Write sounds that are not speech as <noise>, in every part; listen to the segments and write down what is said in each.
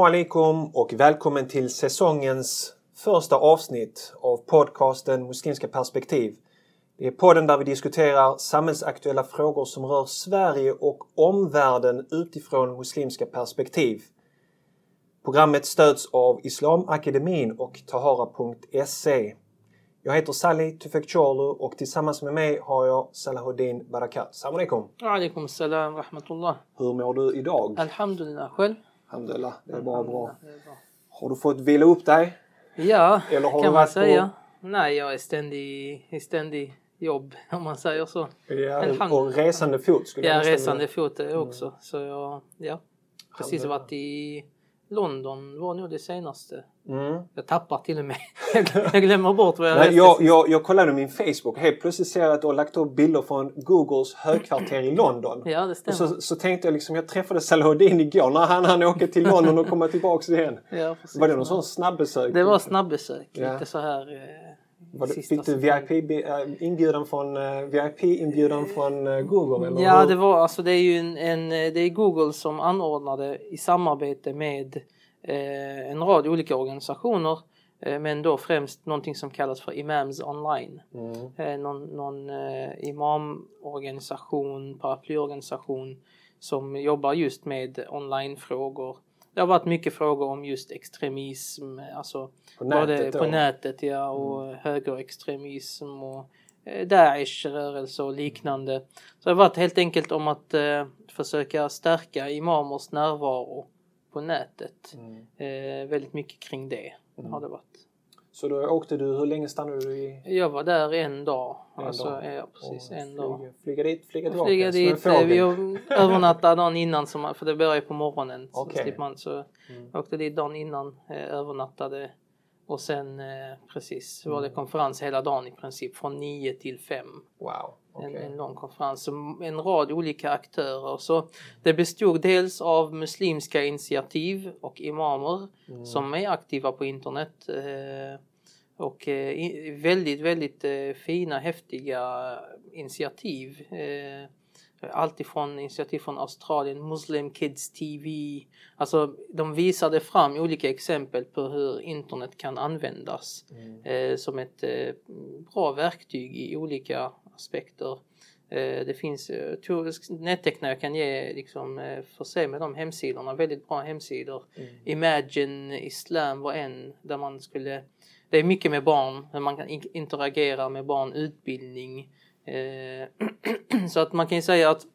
Assalamu alaikum och välkommen till säsongens första avsnitt av podcasten Muslimska perspektiv. Det är podden där vi diskuterar samhällsaktuella frågor som rör Sverige och omvärlden utifrån muslimska perspektiv. Programmet stöds av Islamakademin och Tahara.se. Jag heter Sally Tufekcioglu och tillsammans med mig har jag Salahuddin Barakat. Salam alaikum! Alaikum salam rahmatullah. Hur mår du idag? Alhamdulillah. Själv? Alhamdulillah, det är bara bra. Det är bra. Har du fått vila upp dig? Ja, Eller har kan man varit på- säga. Nej, jag är ständig, i ständig jobb <laughs> om man säger så. Ja, och resande fot skulle Jag är nästan resande fot är jag också. Så jag, ja. Precis varit i London var nog det senaste. Mm. Jag tappar till och med. <laughs> jag glömmer bort vad jag Nej, jag, jag, jag kollade min Facebook och helt plötsligt ser jag att du har lagt upp bilder från Googles högkvarter i London. <laughs> Ja, det Och stämmer. så, så tänkte jag liksom, jag träffade Salahuddin igår när han hann åka till London och komma tillbaks igen. Ja, precis. Var det någon sån snabbesök? Det var snabbbesök. Ja. Lite så här... Eh, sista fick du. VIP-inbjudan från, eh, VIP-inbjudan från eh, Google? Eller Ja, det var alltså det är ju en, en det är Google som anordnade i samarbete med eh, en rad olika organisationer eh, men då främst någonting som kallas för Imams Online. Mm. Eh, någon någon eh, imamorganisation, paraplyorganisation som jobbar just med onlinefrågor. Det har varit mycket frågor om just extremism, alltså På nätet på nätet ja, och högerextremism och eh, Daesh-rörelse och liknande. Så det har varit helt enkelt om att eh, försöka stärka imamers närvaro på nätet. Mm. Eh, väldigt mycket kring det har det varit. Så då åkte du, hur länge stannade du i? Jag var där en dag. En alltså, dag. Ja, precis, och en dag. Flyga, flyga dit, flyga tillbaka? Flyga dit, eh, fågel? vi övernattade dagen innan, som, för det börjar ju på morgonen. Så, Okej. slipper man, så Mm. jag åkte dit dagen innan, eh, övernattade och sen eh, precis så Mm. var det konferens hela dagen i princip från 9 till 5. Wow, okej. En, en lång konferens, så en rad olika aktörer. Så det bestod dels av muslimska initiativ och imamer Mm. som är aktiva på internet. Och eh, väldigt, väldigt eh, fina, häftiga initiativ. Eh, allt ifrån initiativ från Australien, Muslim Kids TV. Alltså de visade fram olika exempel på hur internet kan användas Mm. som ett bra verktyg i olika aspekter. Det finns, nättecknare kan ge, liksom, förse med de hemsidorna, väldigt bra hemsidor. Mm. Imagine Islam var en där man skulle, det är mycket med barn, hur man kan in- interagera med barn, utbildning. Eh, <clears throat> så att man kan ju säga att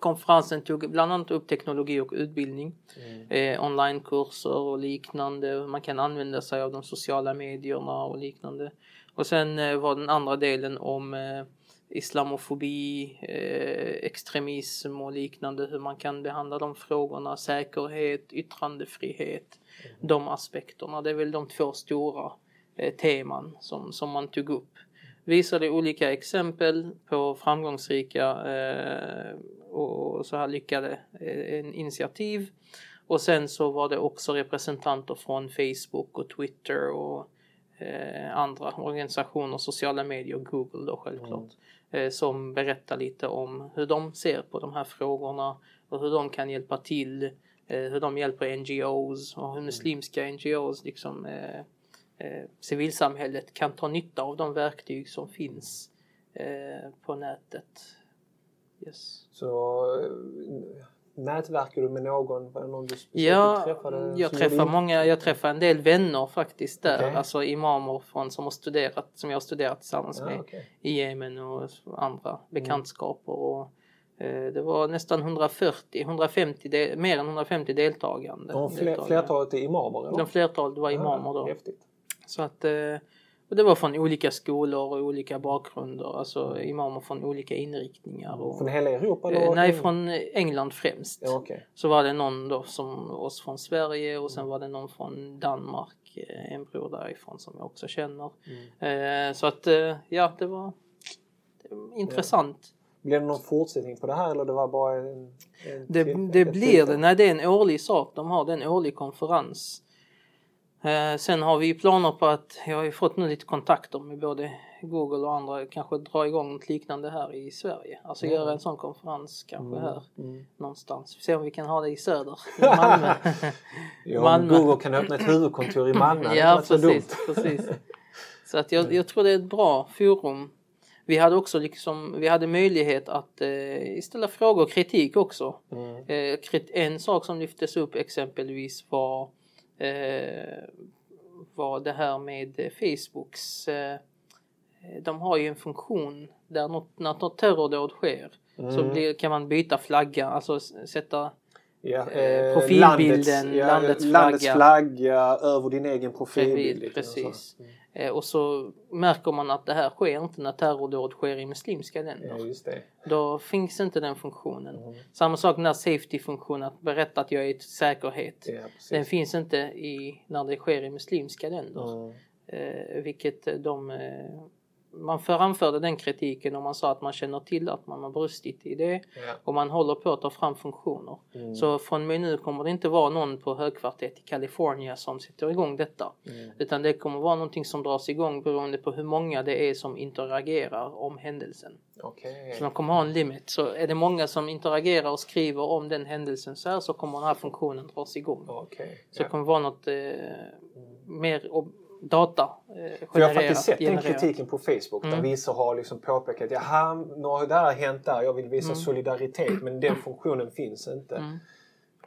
konferensen tog bland annat upp teknologi och utbildning, Mm. eh, onlinekurser och liknande. hur Man kan använda sig av de sociala medierna och liknande. Och sen eh, var den andra delen om eh, islamofobi, eh, extremism och liknande, hur man kan behandla de frågorna, säkerhet, yttrandefrihet, de aspekterna. Det är väl de två stora teman som, som man tog upp. Visade olika exempel på framgångsrika eh, och så här lyckade eh, initiativ. Och sen så var det också representanter från Facebook och Twitter och eh, andra organisationer, sociala medier, Google då självklart, eh, som berättar lite om hur de ser på de här frågorna och hur de kan hjälpa till, eh, hur de hjälper NGOs och hur muslimska NGOs, liksom eh, eh, civilsamhället kan ta nytta av de verktyg som finns eh, på nätet. Yes. Så äh, nätverkar du med någon? Var det någon du Ja, träffade? jag träffar många, jag träffar en del vänner faktiskt där, Okej. alltså imamer från, som har studerat, som jag har studerat tillsammans Ja, med okej. i Jemen och andra Mm. bekantskaper. Och, eh, det var nästan 140, 150, del- mer än 150 deltagande. Och fler, deltagare. flertalet är imamer? Eller? De flertalet var imamer då. Häftigt. Så att, eh, och det var från olika skolor och olika bakgrunder, alltså imamer från olika inriktningar. Och, Från hela Europa? eh, Eller? nej, från England främst. Ja, okej. Så var det någon då som oss från Sverige och sen var det någon från Danmark, eh, en bror därifrån som jag också känner. Mm. Eh, så att eh, ja, det var, intressant. Blir det någon fortsättning på det här eller det var bara en, en Det, till- det blir det, nej det är en årlig sak de har, det är en årlig konferens. Eh, sen har vi planer på att, jag har ju fått nu lite kontakter med både Google och andra, kanske dra igång något liknande här i Sverige. Alltså Mm. göra en sån konferens kanske här Mm. någonstans. Se om vi kan ha det i söder, <laughs> i Malmö. <laughs> Ja, Malmö. Google kan öppna ett huvudkontor i <laughs> Malmö, det ja, inte varit så precis, precis. Så att jag, jag tror det är ett bra forum. Vi hade också liksom, vi hade möjlighet att eh, ställa frågor och kritik också. Mm. Eh, en sak som lyftes upp exempelvis var, var det här med eh, Facebooks, eh, de har ju en funktion där något, när något terrordåd sker så Mm. blir, kan man byta flagga, alltså sätta Ja, Eh, eh, profilbilden, ja, landets landets flagga. flagga över din egen profilbild. Så. precis. Eh, och så märker man att det här sker inte när terrordåd sker i muslimska länder. Ja. Då finns inte den funktionen. Mm. Samma sak med safety-funktionen, att berätta att jag är i säkerhet. Ja. Den finns inte i, när det sker i muslimska länder. Mm. Eh, vilket de... Eh, man framförde den kritiken och man sa att man känner till att man har brustit i det Ja. och man håller på att ta fram funktioner. Mm. Så från mig nu kommer det inte vara någon på högkvarteret i Kalifornien som sätter igång detta. Mm. Utan det kommer vara någonting som dras igång beroende på hur många det är som interagerar om händelsen. Okej. Så de kommer ha en limit. Så är det många som interagerar och skriver om den händelsen så här så kommer den här funktionen dras igång. Okej. Så det Ja. kommer vara något eh, mer ob- data eh, För jag har faktiskt sett den genererat. kritiken på Facebook där Mm. vissa har liksom påpekat jaha, nu har det här hänt där, jag vill visa Mm. solidaritet men den funktionen finns inte. Mm.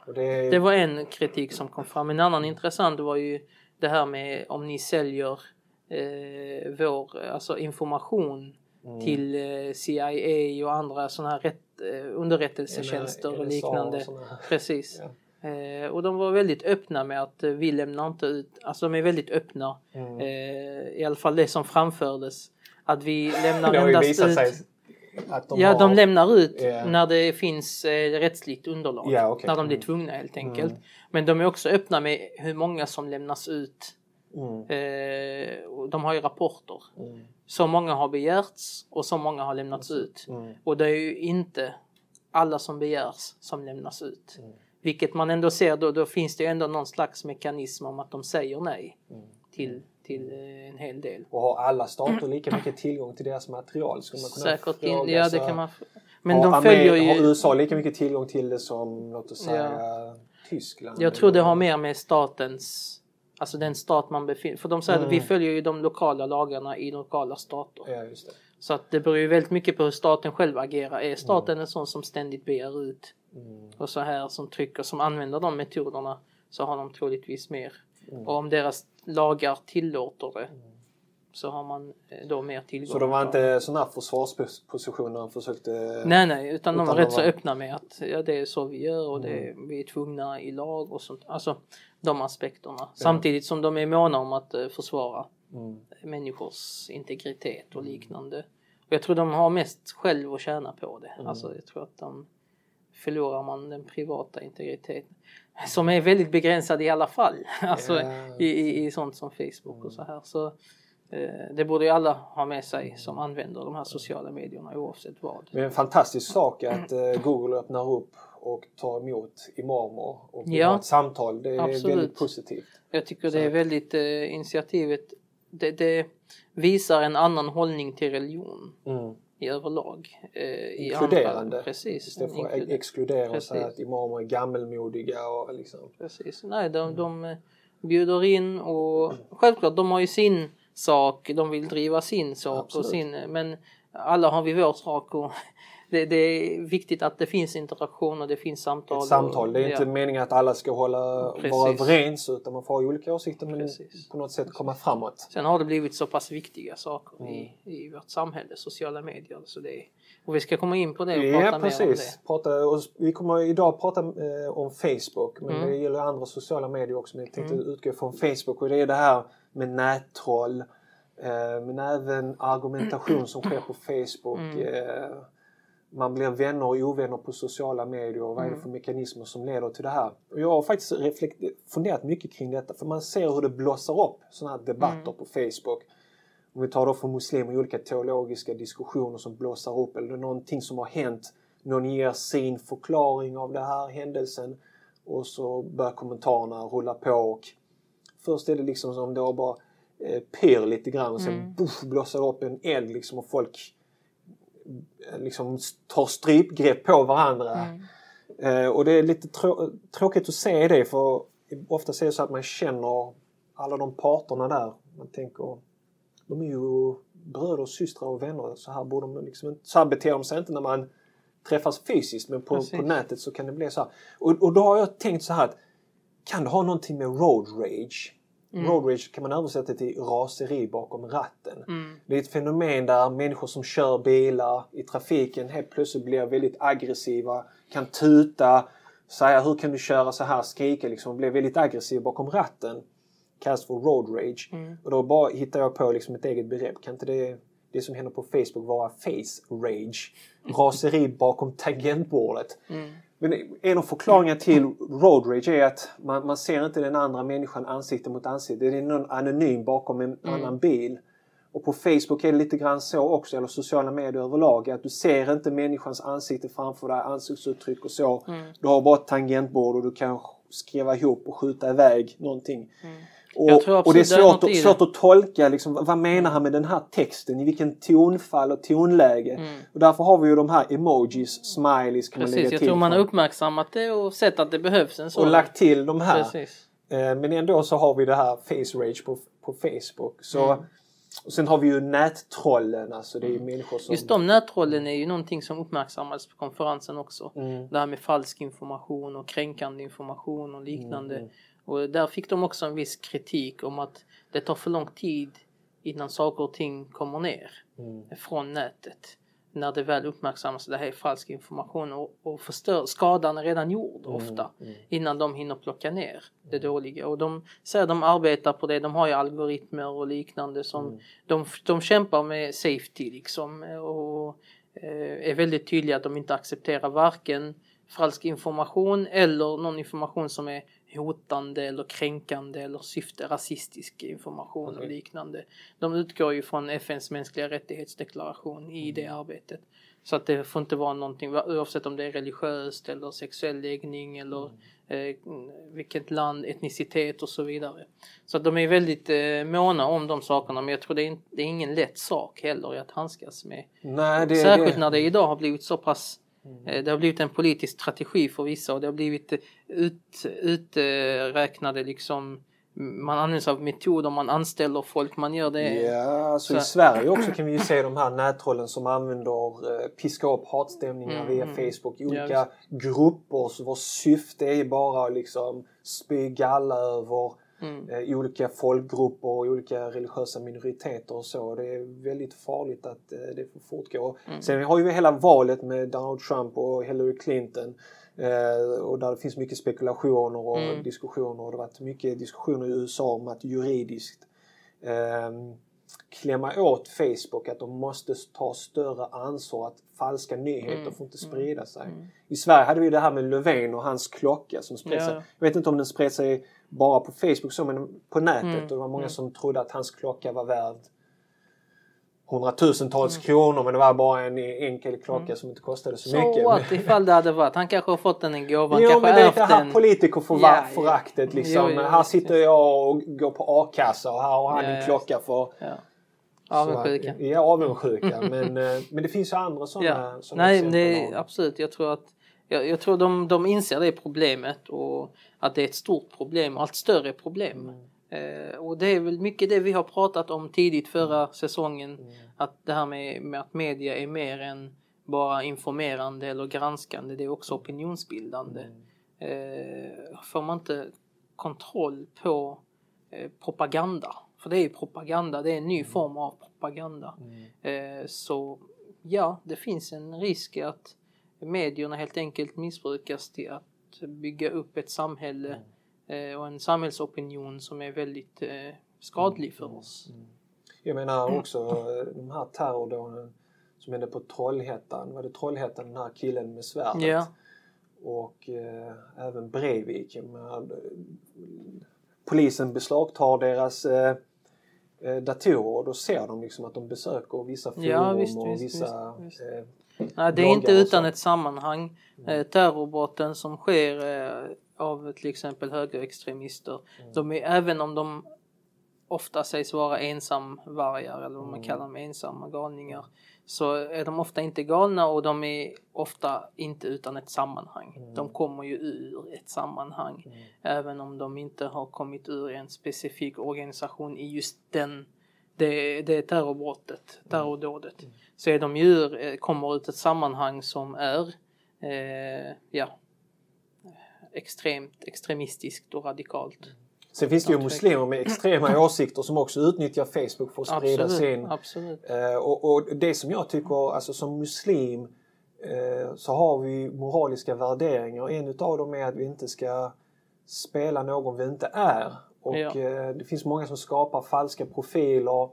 Och det, Det var en kritik som kom fram. En annan intressant var ju det här med om ni säljer eh, vår alltså information Mm. till eh, CIA och andra sådana här rätt, eh, underrättelsetjänster och liknande. här. Precis. Ja. Eh, och de var väldigt öppna med att eh, vi lämnar inte ut, alltså de är väldigt öppna. Mm. Eh, I alla fall det som framfördes. Att vi lämnar <laughs> endast ut de ja, har... de lämnar ut Ja. när det finns eh, rättsligt underlag. Ja, okej. När de blir Mm. tvungna helt enkelt. Mm. Men de är också öppna med hur många som lämnas ut. Mm. Eh, de har ju rapporter. Mm. Så många har begärts och så många har lämnats ut. Mm. Och det är ju inte alla som begärs som lämnas ut. Mm. Vilket man ändå ser då, då finns det ändå någon slags mekanism om att de säger nej Mm. till, till eh, en hel del. Och har alla stater lika mycket tillgång till deras material? Skulle man kunna Säkert fråga, in, ja det kan man. Men har, de följer ju. har USA lika mycket tillgång till det som låt oss säga Tyskland? Jag tror det har mer med statens, alltså den stat man befinner För de säger att vi Mm. följer ju de lokala lagarna i lokala stater. Ja. Så att det beror ju väldigt mycket på hur staten själv agerar. Är staten en sån som ständigt begär ut Mm. och så här som trycker, som använder de metoderna så har de troligtvis mer. Mm. Och om deras lagar tillåter det så har man eh, då mer tillgång. Så de var inte sådana försvarspositioner de försökte... Nej, nej, utan de Utan var de rätt så var- öppna med att ja, det är så vi gör och det, Mm. vi är tvungna i lag och sånt. Alltså de aspekterna. Samtidigt som de är måna om att eh, försvara Mm. människors integritet och liknande. Och jag tror de har mest själv att tjäna på det. Mm. Alltså jag tror att de förlorar man den privata integriteten. Som är väldigt begränsad i alla fall. <laughs> Alltså. Mm. i, i, i sånt som Facebook och så här. Så eh, det borde ju alla ha med sig som använder de här sociala medierna oavsett vad. Det är en fantastisk sak att eh, Google öppnar upp och tar emot imamer och Ja. ha ett samtal. Det är Absolut. väldigt positivt. Jag tycker Så det är väldigt eh, initiativet. Det, det visar en annan hållning till religion Mm. I överlag. Eh, Inkluderande. Precis. Istället för att exkludera och säga att imamer är gammelmodiga och liksom... precis. Nej, de, de eh, bjuder in och självklart de har ju sin sak. De vill driva sin sak och Absolut. sin. Men alla har vi vår sak och det, det är viktigt att det finns interaktion och det finns samtal. Ett samtal. Det är och, inte meningen att alla ska hålla, vara Precis. överens utan man får ha olika åsikter men Precis. på något sätt komma framåt. Sen har det blivit så pass viktiga saker Mm. i, i vårt samhälle, sociala medier. Så det är, och vi ska komma in på det och Ja, prata mer om precis. det. Prata, och vi kommer idag prata eh, om Facebook men Mm. det gäller andra sociala medier också. Men jag tänkte utgå från Facebook och det är det här med nättroll eh, men även argumentation som sker på Facebook. Mm. Eh, man blir vänner och ovänner på sociala medier och vad är det Mm. för mekanismer som leder till det här? Och jag har faktiskt reflekt- funderat mycket kring detta för man ser hur det blossar upp sådana här debatter Mm. på Facebook. Om vi tar då för muslimer olika teologiska diskussioner som blossar upp eller någonting som har hänt. Någon ger sin förklaring av den här händelsen och så börjar kommentarerna rulla på och först är det liksom som det bara eh, pyr lite grann och sen Mm. buff, blossar upp en eld liksom och folk liksom tar strypgrepp på varandra. Mm. Eh, och det är lite trå- tråkigt att se det för ofta är det så att man känner alla de parterna där. Man tänker de är ju bröder och systrar och vänner. Så här, borde de liksom så här beter de sig inte när man träffas fysiskt men på, Precis. på nätet så kan det bli så här. Och, och då har jag tänkt så här att kan det ha någonting med road rage? Mm. Road rage kan man översätta till raseri bakom ratten. Mm. Det är ett fenomen där människor som kör bilar i trafiken helt plötsligt blir väldigt aggressiva, kan tuta, säga hur kan du köra så här, skrika liksom, blir väldigt aggressiv bakom ratten. Kallas för road rage. Mm. Och då bara hittar jag på liksom ett eget begrepp. Kan inte det, det som händer på Facebook vara face rage? <laughs> Raseri bakom tangentbordet. Mm. Men en av förklaringarna till road rage är att man, man ser inte den andra människan ansikte mot ansikte. Det är någon anonym bakom en annan bil. Och på Facebook är det lite grann så också, eller sociala medier överlag, att du ser inte människans ansikte framför dig, ansiktsuttryck och så. Du har bara ett tangentbord och du kan skriva ihop och skjuta iväg någonting. Och, Jag och det är svårt, det. svårt att tolka liksom, vad menar han med den här texten? I vilken tonfall och tonläge? Och därför har vi ju de här emojis, smileys kan man Precis, lägga jag till. tror man har uppmärksammat det och sett att det behövs en sån. och lagt till de här. Precis. Eh, Men ändå så har vi det här face rage på, på Facebook. Så, Mm. och sen har vi ju nättrollen, alltså det är ju människor som... Just de nättrollen är ju någonting som uppmärksammades på konferensen också. Mm. Det här med falsk information och kränkande information och liknande. Mm, Och där fick de också en viss kritik om att det tar för lång tid innan saker och ting kommer ner Mm. från nätet. När det väl uppmärksammas att det här är falsk information och, och förstör, skadan är redan gjord Mm, ofta innan de hinner plocka ner det dåliga. Och de säger att de arbetar på det, de har ju algoritmer och liknande som Mm. de, de kämpar med safety liksom och eh, är väldigt tydliga att de inte accepterar varken falsk information eller någon information som är hotande eller kränkande eller syfte rasistisk information och Okej. liknande. De utgår ju från FNs mänskliga rättighetsdeklaration i det arbetet. Så att det får inte vara någonting, oavsett om det är religiöst eller sexuell läggning eller eh, vilket land, etnicitet och så vidare. Så att de är väldigt eh, måna om de sakerna men jag tror det är, det är ingen lätt sak heller att handskas med. Nej, det, Särskilt det, när det idag har blivit så pass eh, det har blivit en politisk strategi för vissa och det har blivit eh, ut, uträknade liksom man använder sig av metoder, man anställer folk, man gör det. Ja, alltså i Så- Sverige också kan vi ju se de här nättrollen som använder eh, piska upp hatstämningar Mm, via mm. Facebook i Ja, olika grupper vars syfte är bara att liksom spy galla över Mm. eh, olika folkgrupper och olika religiösa minoriteter och så. Det är väldigt farligt att eh, det får fortgå. Mm. Sen har ju hela valet med Donald Trump och Hillary Clinton eh, och där det finns mycket spekulationer och Mm. diskussioner och det har varit mycket diskussioner i USA om att juridiskt ehm, klämma åt Facebook att de måste ta större ansvar att falska nyheter Mm, får inte sprida sig. mm. I Sverige hade vi det här med Löfven och hans klocka som spred sig. ja. Jag vet inte om den spred sig bara på Facebook så, men på nätet. Mm, Och det var många mm. som trodde att hans klocka var värd hundratusentals kronor men det var bara en enkel klocka som inte kostade så, Mm. Så mycket. what ifall det hade varit. Han kanske har fått den en gåva, Jo men det är det här politikerföraktet liksom. Jo, jo, här sitter jag och går på a-kassa och här har han Ja, en klocka för Ja. Avundsjuka. Så, ja, avundsjuka. men, eh, men det finns ju andra sådana Ja. Nej, det absolut. Jag tror att jag, jag tror de, de inser det problemet och att det är ett stort problem, allt större problem. Mm. Eh, och det är väl mycket det vi har pratat om tidigt förra säsongen. Mm. Att det här med, med att media är mer än bara informerande eller granskande, det är också opinionsbildande. Mm. Eh, får man inte kontroll på eh, propaganda, för det är ju propaganda, det är en ny form av propaganda. Mm. Eh, så ja, det finns en risk att medierna helt enkelt missbrukas till att bygga upp ett samhälle eh, och en samhällsopinion som är väldigt eh, skadlig för oss. Jag menar också eh, de här terrordåden som hände på Trollhättan. Var det Trollhättan, den här killen med svärdet? Ja, Och eh, även Breivik. Polisen beslagtar deras eh, datorer och då ser de liksom att de besöker vissa forum Ja, visst, och visst, vissa... visst. Eh, Nej, det är inte utan ett sammanhang. Eh, terrorbrotten som sker eh, av till exempel högerextremister. Mm. De är, även om de ofta sägs vara ensamvargar eller vad man Mm. kallar dem, ensamma galningar. Så är de ofta inte galna och de är ofta inte utan ett sammanhang. Mm. De kommer ju ur ett sammanhang. Även om de inte har kommit ur en specifik organisation i just den det, det terrorbrottet, terrordådet. Så är de ju ur, eh, kommer ut ett sammanhang som är eh, ja, extremt extremistiskt och radikalt. Sen finns det ju muslimer med extrema <clears throat> åsikter som också utnyttjar Facebook för att sprida Absolut, sin... absolut. Eh, och, och det som jag tycker, alltså som muslim eh, så har vi moraliska värderingar. En utav dem är att vi inte ska spela någon vi inte är. Och Ja. eh, det finns många som skapar falska profiler,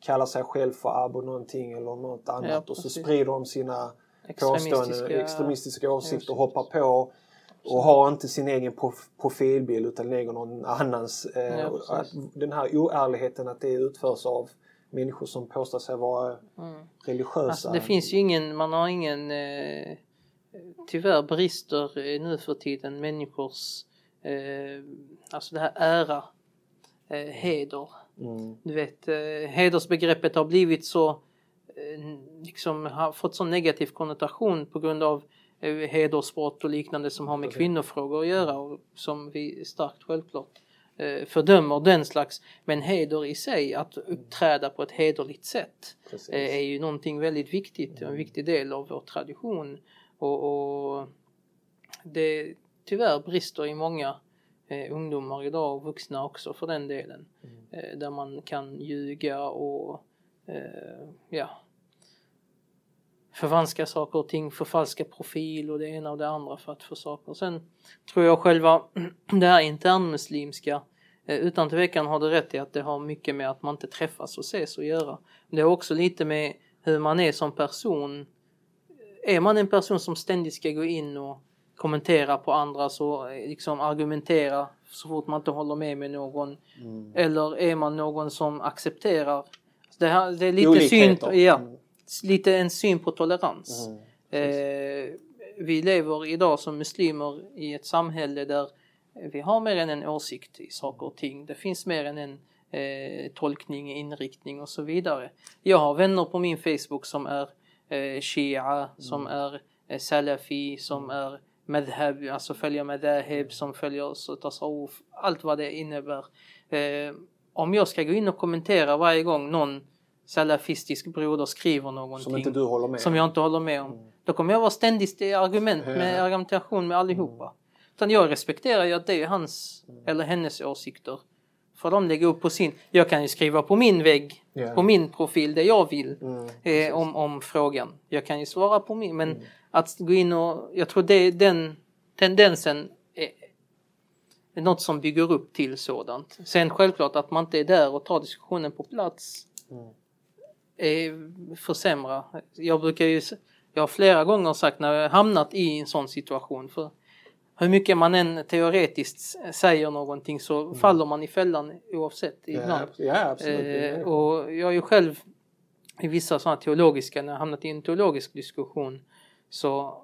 kallar sig själv för abo någonting eller något annat Ja, och så sprider de sina påståenden, Extremistiska åsikter hoppar på och har inte sin egen prof- profilbild utan lägger någon annans. Eh, Ja, den här oärligheten att det utförs av människor som påstår sig vara Mm. religiösa. Alltså, det finns ju ingen, man har ingen, eh, tyvärr brister eh, nu för tiden människors, eh, alltså det här ära, eh, heder. Mm. Du vet, eh, hedersbegreppet har blivit så, eh, liksom har fått så negativ konnotation på grund av eh, hedersbrott och liknande som har med kvinnofrågor att göra och som vi starkt självklart eh, fördömer den slags. Men heder i sig, att uppträda på ett hederligt sätt eh, är ju någonting väldigt viktigt en viktig del av vår tradition. Och, och det tyvärr brister i många eh, ungdomar idag och vuxna också för den delen. Eh, där man kan ljuga och eh, ja, förvanska saker och ting, förfalska profil och det ena och det andra för att få saker. Sen tror jag själva <clears throat> det här internmuslimska eh, utan tvekan har du rätt i att det har mycket med att man inte träffas och ses att göra. Det har också lite med hur man är som person. Är man en person som ständigt ska gå in och kommentera på andra så eh, liksom argumentera så fort man inte håller med med någon. Mm. Eller är man någon som accepterar? Det, här, det är lite Olikheter. syn, ja, Mm. lite en syn på tolerans. Mm. Eh, vi lever idag som muslimer i ett samhälle där vi har mer än en åsikt i saker och ting. Det finns mer än en eh, tolkning, inriktning och så vidare. Jag har vänner på min Facebook som är eh, shia, som är eh, salafi, som är madhab, alltså följer madahib, som följer tasawuf, allt vad det innebär. Eh, om jag ska gå in och kommentera varje gång någon salafistisk broder skriver någonting Som inte du håller med som jag inte håller med om. Då kommer jag vara ständigt i argument med argumentation med allihopa. Utan jag respekterar ju att det är hans eller hennes åsikter. För de lägger upp på sin. Jag kan ju skriva på min vägg, Ja. på min profil det jag vill Mm. eh, om, om frågan. Jag kan ju svara på min, men att gå in och, jag tror det, den tendensen är, är något som bygger upp till sådant. Sen självklart att man inte är där och tar diskussionen på plats Mm. eh, försämra. Jag brukar ju, jag har flera gånger sagt när jag hamnat i en sån situation för hur mycket man än teoretiskt säger någonting så faller man i fällan oavsett Ja, ibland. ja, absolut. Eh, och jag är ju själv i vissa sådana teologiska, när jag hamnat i en teologisk diskussion så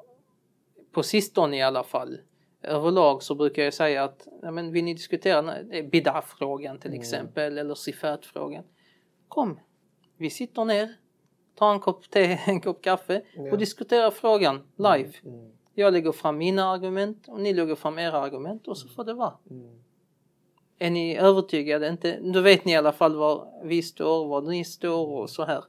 på sistone i alla fall överlag så brukar jag säga att ja, men vill ni diskutera eh, bid'a-frågan till exempel eller sifat-frågan. Kom, vi sitter ner, tar en kopp te, <laughs> en kopp kaffe Ja. och diskuterar frågan live. Mm. Jag lägger fram mina argument och ni lägger fram era argument och så får det vara. Mm. Är ni övertygade? Inte, då vet ni i alla fall var vi står, var ni står och så här.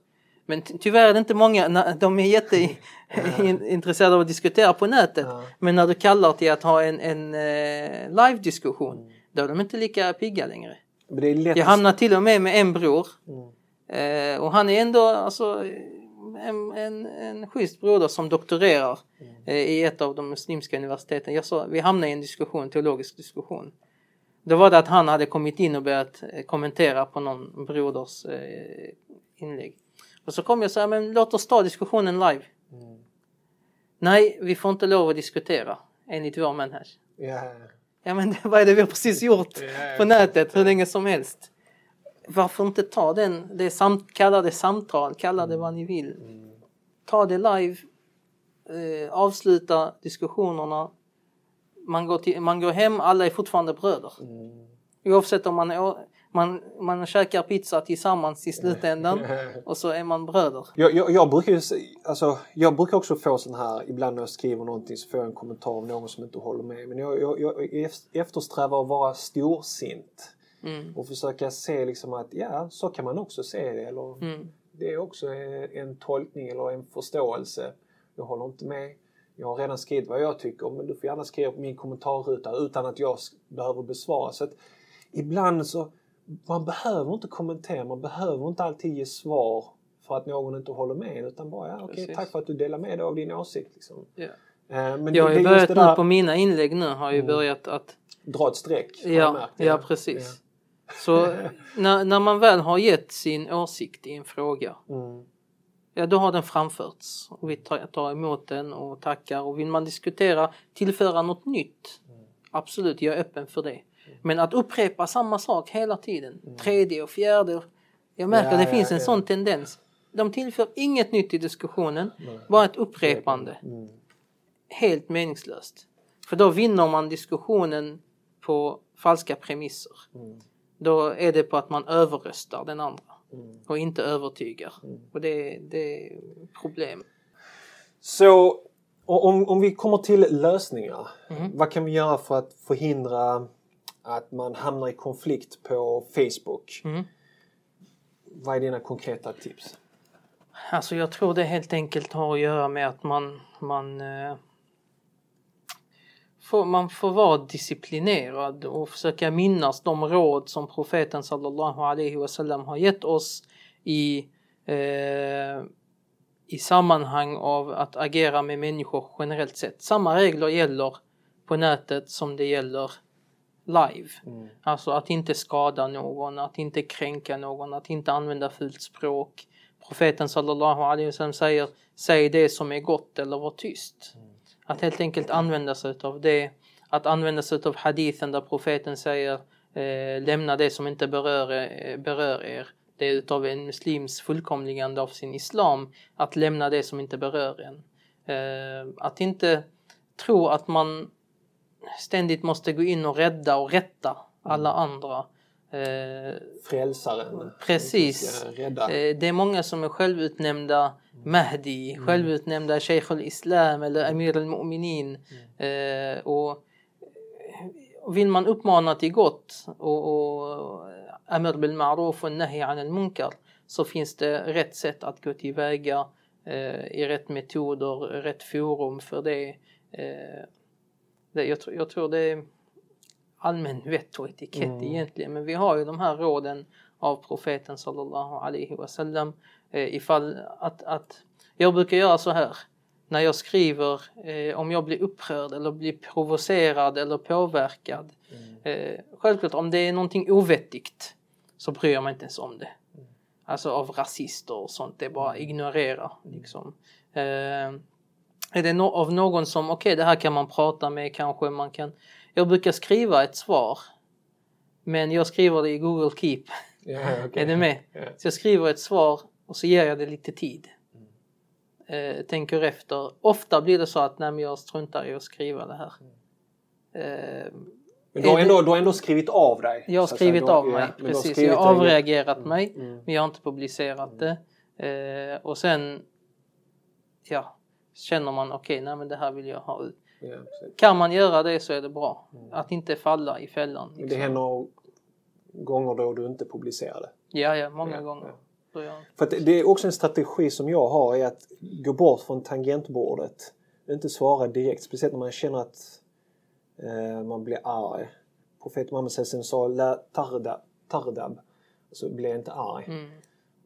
Men ty- tyvärr är det inte många, de är jätteintresserade <laughs> av att diskutera på nätet. Ja. Men när du kallar till att ha en, en eh, live-diskussion, då är de inte lika pigga längre. Jag hamnade till och med med en bror. Mm. Eh, och han är ändå alltså, en, en, en schysst broder som doktorerar eh, i ett av de muslimska universiteten. Jag sa, vi hamnade i en diskussion, teologisk diskussion. Då var det att han hade kommit in och börjat eh, kommentera på någon broders eh, inlägg. Och så kom jag och sa, men låt oss ta diskussionen live. Mm. Nej, vi får inte lov att diskutera enligt vår manhaj. Ja. Ja men <laughs> vad är det vi har precis gjort Ja, på nätet hur länge som helst? Varför inte ta den, det samt, kalla det samtal, kalla det vad ni vill. Ta det live, eh, avsluta diskussionerna, Man går, till, man går hem, alla är fortfarande bröder. Mm. Oavsett om man, är, man, man käkar pizza tillsammans i slutändan <laughs> och så är man bröder. Jag, jag, jag, brukar, alltså, jag brukar också få sån här, ibland när jag skriver någonting så får jag en kommentar av någon som inte håller med. Men jag, jag, jag eftersträvar att vara storsint. Mm. Och försöka se liksom att ja, så kan man också se det. Eller, Mm. Det är också en tolkning eller en förståelse. Jag håller inte med. Jag har redan skrivit vad jag tycker men du får gärna skriva på min kommentarruta utan att jag behöver besvara. Så ibland så, man behöver inte kommentera, man behöver inte alltid ge svar för att någon inte håller med utan bara ja, okej, Precis. tack för att du delar med dig av din åsikt. Liksom. Ja. Eh, Men Jag har ju börjat det nu där, på mina inlägg nu har jag ju Mm. börjat att dra ett streck. Ja, ja precis. Så när, när man väl har gett sin åsikt i en fråga, Mm. ja då har den framförts och vi tar, tar emot den och tackar och vill man diskutera, tillföra något nytt, absolut, jag är öppen för det. Men att upprepa samma sak hela tiden, tredje och fjärde, jag märker Ja, det ja, finns en ja. sån tendens. De tillför inget nytt i diskussionen, bara ett upprepande. Mm. Helt meningslöst. För då vinner man diskussionen på falska premisser. Mm. Då är det på att man överröstar den andra Mm. och inte övertygar. Och det, det är problem. Så om, om vi kommer till lösningar. Mhm. Vad kan vi göra för att förhindra att man hamnar i konflikt på Facebook? Mm. Vad är dina konkreta tips? Alltså jag tror det helt enkelt har att göra med att man, man, eh, får, man får vara disciplinerad och försöka minnas de råd som profeten sallallahu alaihi wasallam har gett oss i, eh, i sammanhang av att agera med människor generellt sett. Samma regler gäller på nätet som det gäller live. Mm. Alltså att inte skada någon, att inte kränka någon, att inte använda fult språk. Profeten sallallahu alaihi wasallam säger säg det som är gott eller var tyst. Att helt enkelt använda sig av det. Att använda sig av hadithen där profeten säger eh, lämna det som inte berör, eh, berör er. Det är utav en muslims fullkomligande av sin islam att lämna det som inte berör en. Eh, att inte tro att man ständigt måste gå in och rädda och rätta alla andra. Eh, Frälsaren. Precis. Rädda. Eh, Det är många som är självutnämnda Mahdi, självutnämnda Sheikh al-Islam eller Amir al-Mu'minin. Eh, och vill man uppmana till gott och, och Amir bil ma'ruf och Nahi an al-Munkar så finns det rätt sätt att gå tillväga eh, i rätt metoder, rätt forum för det. Eh, det jag, tror- jag tror det allmän vett och etikett Mm. egentligen. Men vi har ju de här råden av profeten sallallahu alaihi wasallam. Eh, ifall att, att jag brukar göra så här när jag skriver eh, om jag blir upprörd eller blir provocerad eller påverkad. Eh, självklart om det är någonting ovettigt så bryr jag mig inte ens om det. Alltså av rasister och sånt, det är bara ignorera. Liksom. Eh, är det no- av någon som, okej det här kan man prata med kanske man kan. Jag brukar skriva ett svar. Men jag skriver det i Google Keep. Ja, <laughs> okej. Är du med? Ja. Så jag skriver ett svar och så ger jag det lite tid. Eh, tänker efter. Ofta blir det så att nej, jag struntar i att skriva det här. Eh, Men du har, ändå, du har ändå skrivit av dig? jag har skrivit har- av mig, ja, precis. Jag har avreagerat mig, Mm. men jag har inte publicerat det. Eh, och sen, ja, känner man okej, nej men det här vill jag ha ut. Ja. Kan man göra det så är det bra. Att inte falla i fällan. Men Det Liksom. händer gånger då du inte publicerar det. Ja, ja, många Ja, gånger. ja. För det- är också en strategi som jag har är att gå bort från tangentbordet. Inte svara direkt, speciellt när man känner att eh, man blir arg. Profeten Muhammed sa la tarda, tardab. Så blir jag inte arg. mm,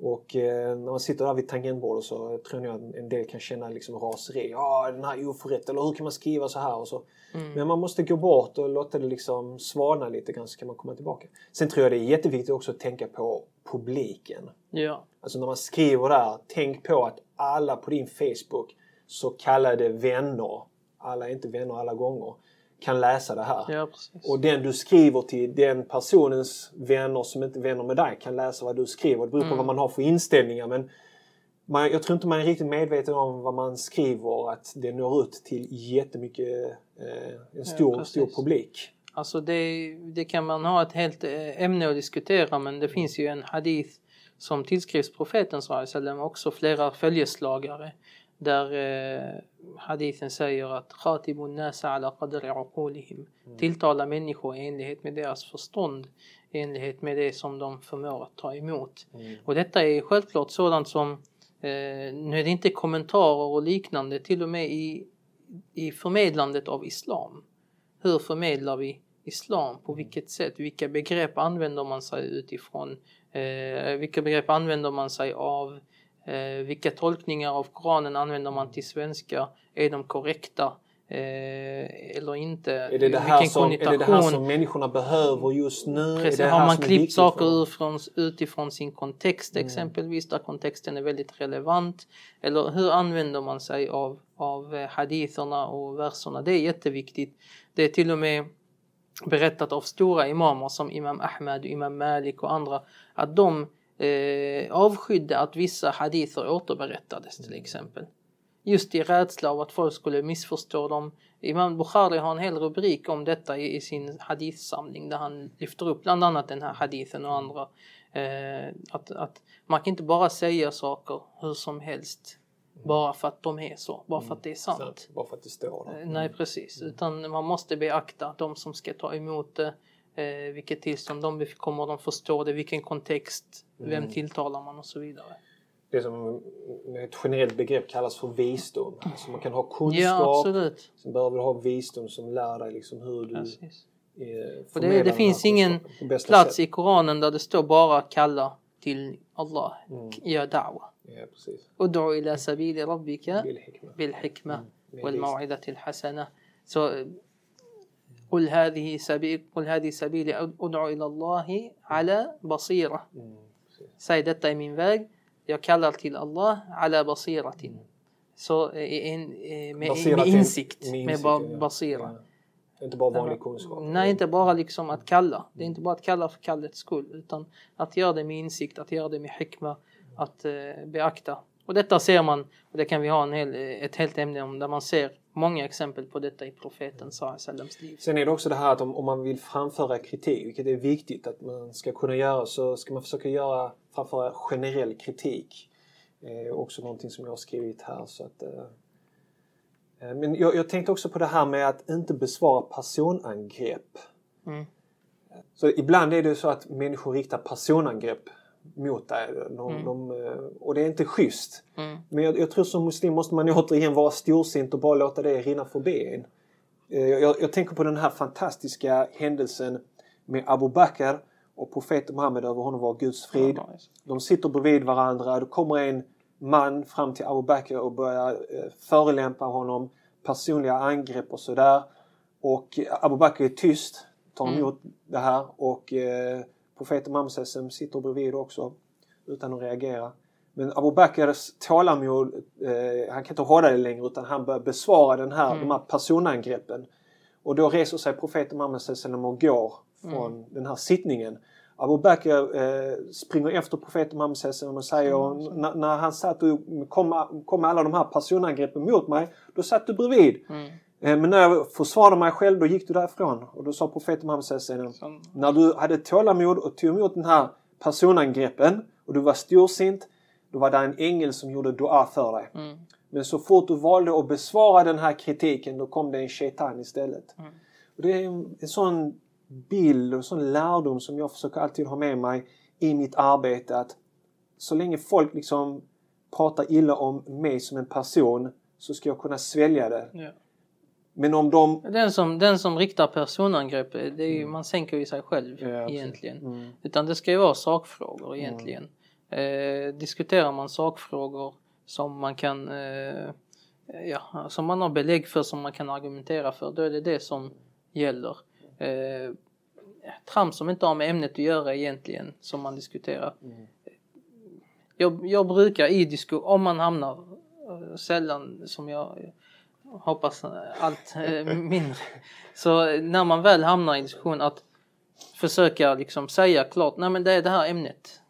Och eh, när man sitter där vid tangentbordet så tror jag att en del kan känna liksom raseri. Ja, den här är oförrätt. Eller hur kan man skriva så här? Och så. mm, Men man måste gå bort och låta det liksom svalna lite grann så kan man komma tillbaka. Sen tror jag det är jätteviktigt också att tänka på publiken. ja, Alltså när man skriver där, tänk på att alla på din Facebook så kallade vänner, alla är inte vänner alla gånger, kan läsa det här. ja. Och den du skriver till, den personens vänner som inte är vänner med dig kan läsa vad du skriver. Det beror på Mm. vad man har för inställningar men man, jag tror inte man är riktigt medveten om vad man skriver, att det når ut till jättemycket, eh, en stor, Ja, stor publik. Alltså det, det kan man ha ett helt eh, ämne att diskutera men det finns ju en hadith som tillskrivs profeten också flera följeslagare där eh, hadithen säger att khatibun nasa ala qadri uqulihim tilltala människor i enlighet med deras förstånd i enlighet med det som de förmår att ta emot. Och detta är självklart sådant som eh, nu är det inte kommentarer och liknande till och med i, i förmedlandet av islam. Hur förmedlar vi islam? På vilket sätt? Vilka begrepp använder man sig utifrån? Eh, vilka begrepp använder man sig av? Eh, vilka tolkningar av Koranen använder man till svenska? Är de korrekta? Eh, eller inte? Är det det, här som, är det det här som människorna behöver just nu? Precis, har man klippt saker för dem? ur från, utifrån sin kontext exempelvis, där kontexten är väldigt relevant? Eller hur använder man sig av, av eh, haditherna och verserna? Det är jätteviktigt. Det är till och med berättat av stora imamer som Imam Ahmad, Imam Malik och andra att de eh, avskydde att vissa hadither återberättades till exempel. Just i rädsla av att folk skulle missförstå dem. Imam Bukhari har en hel rubrik om detta i, i sin hadithsamling där han lyfter upp bland annat den här hadithen och andra. Eh, att, att man kan inte bara säga saker hur som helst bara för att de är så, bara för att det är sant. Sant, Bara för att det står där. Eh, Nej precis, utan man måste beakta de som ska ta emot det, eh, vilket tillstånd de kommer de förstå det, vilken kontext, vem mm. tilltalar man och så vidare. Det som med ett generellt begrepp kallas för visdom. Alltså man kan ha kunskap, ja, sen behöver du ha visdom som lär dig liksom hur du Precis. Eh, det, det finns ingen plats sätt. i Koranen där det står bara kalla till Allah, mm. ja da'wa. Ja, precis. Och då ila sabili rabbika bil hikma mm. wal maw'ida till hasana. Så eh, قل هذه سبيل قل هذه سبيلي أدعو إلى الله على بصيرة Mm, precis. Säg detta är min väg. Jag kallar till Allah ala basiratin. Så eh, en, eh, med, Baserat med in- insikt, med med, insikt, ba, ja. basira. Ja. Inte bara vanlig kunskap. Nej, inte bara liksom att kalla. Det är inte bara att kalla för kallets skull utan att göra det med insikt, att göra det med hikma, att eh, beakta. och detta ser man, och det kan vi ha en hel, ett helt ämne om, där man ser många exempel på detta i profeten Sallams liv. Sen är det också det här att om, om man vill framföra kritik, vilket är viktigt att man ska kunna göra, så ska man försöka göra, framföra generell kritik. Eh, också någonting som jag har skrivit här. Så att, eh, eh, men jag, jag tänkte också på det här med att inte besvara personangrepp. Mm. Så ibland är det så att människor riktar personangrepp mot dig. De, Mm. de, eh, och det är inte schysst. Mm. Men jag, jag tror som muslim måste man återigen vara storsint och bara låta det rinna förbi en. Eh, Jag, jag tänker på den här fantastiska händelsen med Abu Bakr och profeten Muhammed över honom var Guds frid. De sitter bredvid varandra. Det kommer en man fram till Abu Bakr och börjar eh, förolämpa honom. Personliga angrepp och sådär. Och Abu Bakr är tyst, tar Mm. emot det här och eh, profeten sallam sitter bredvid också utan att reagera. Men Abu Bakrs tålamod, eh, han kan inte hålla det längre utan han börjar besvara den här, Mm. de här personangreppen. Och då reser sig profeten Muhammed och går från Mm. den här sittningen. Abu Bakr eh, springer efter profeten Muhammed och säger Mm. "N- när han satt och kom, kom alla de här personangreppen mot mig, då satt du bredvid. Mm. Eh, Men när jag försvarade mig själv, då gick du därifrån. Och då sa profeten Muhammed Som, när du hade tålamod och tog emot den här personangreppen och du var storsint, då var det en ängel som gjorde dua för dig. mm. Men så fort du valde att besvara den här kritiken, då kom det en shaitan istället. Mm. Och det är en, en sån bild och en sån lärdom som jag försöker alltid ha med mig i mitt arbete. Att så länge folk liksom pratar illa om mig som en person så ska jag kunna svälja det. Ja. Men om de... Den, som, den som riktar personangrepp, det är ju, man sänker ju sig själv Mm. Ja, egentligen. Mm. Utan det ska ju vara sakfrågor egentligen. Eh, diskuterar man sakfrågor som man kan eh, ja, som man har belägg för, som man kan argumentera för, då är det det som gäller. Eh, trams som inte har med ämnet att göra egentligen, som man diskuterar. Mm. Jag, jag brukar i diskussion, om man hamnar, eh, sällan som jag hoppas eh, allt eh, mindre, så när man väl hamnar i diskussion att försöka liksom säga klart, nej men det är det här ämnet.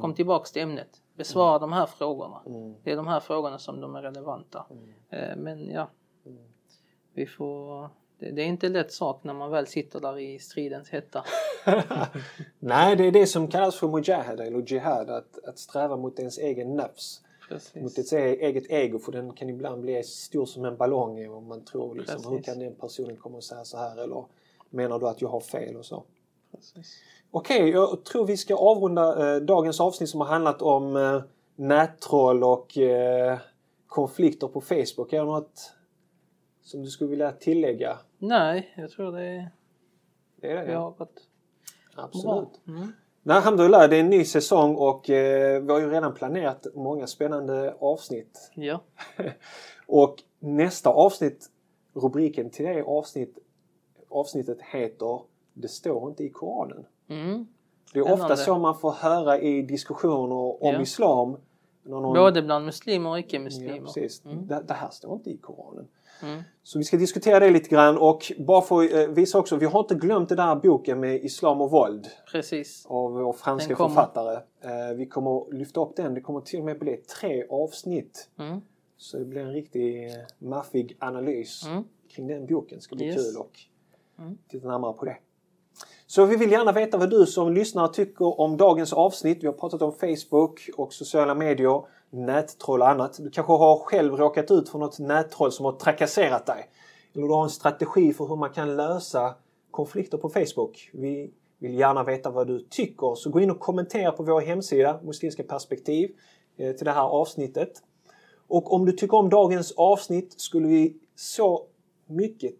Kom tillbaks till ämnet. besvara de här frågorna. Mm. Det är de här frågorna som de är relevanta. Mm. Eh, Men ja, Mm. vi får... Det, det är inte lätt sak när man väl sitter där i stridens hetta. <laughs> Nej, det är det som kallas för mujahada eller jihad, att, att sträva mot ens egen nafs. Mot Precis. ens e- eget ego, för den kan ibland bli stor som en ballong och man tror liksom, hur kan den personen komma och säga så här eller menar du att jag har fel och så. Precis. Okej, jag tror vi ska avrunda eh, dagens avsnitt som har handlat om eh, nättroll och eh, konflikter på Facebook. Är det något som du skulle vilja tillägga? Nej, jag tror det är... Det är det, Vi har varit. Absolut. Mm. Nej, alhamdulillah, det är en ny säsong och eh, vi har ju redan planerat många spännande avsnitt. Ja, <laughs> Och nästa avsnitt, rubriken till det avsnitt, avsnittet heter Det står inte i Koranen. mm. Det är ofta så man får höra i diskussioner om Ja. islam. Någon- både bland muslimer och ja, icke-muslimer. precis. Mm. Det, det här står inte i Koranen. Mm. Så vi ska diskutera det lite grann och bara för att eh, visa också, vi har inte glömt den där boken med Islam och våld Precis. av vår franska författare. Eh, vi kommer att lyfta upp den. Det kommer till och med bli tre avsnitt. Mm. Så det blir en riktig eh, maffig analys Mm. kring den boken. Det ska bli Yes. kul och Mm. titta närmare på det. Så vi vill gärna veta vad du som lyssnare tycker om dagens avsnitt. Vi har pratat om Facebook och sociala medier, nättroll och annat. Du kanske har själv råkat ut för något nättroll som har trakasserat dig. Eller du har en strategi för hur man kan lösa konflikter på Facebook. Vi vill gärna veta vad du tycker. Så gå in och kommentera på vår hemsida Muslimska perspektiv eh, till det här avsnittet. Och om du tycker om dagens avsnitt skulle vi så mycket,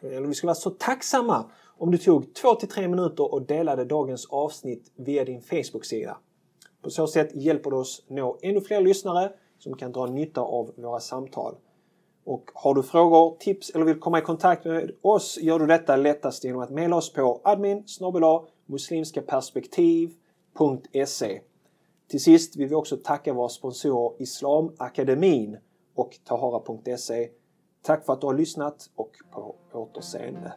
eller vi skulle vara så tacksamma om du tog 2-3 minuter och delade dagens avsnitt via din Facebook-sida. På så sätt hjälper du oss nå ännu fler lyssnare som kan dra nytta av våra samtal. Och har du frågor, tips eller vill komma i kontakt med oss gör du detta lättast genom att mejla oss på admin muslimskaperspektiv.se Till sist vill vi också tacka våra sponsorer Islamakademin och Tahara.se. Tack för att du har lyssnat och på återseende.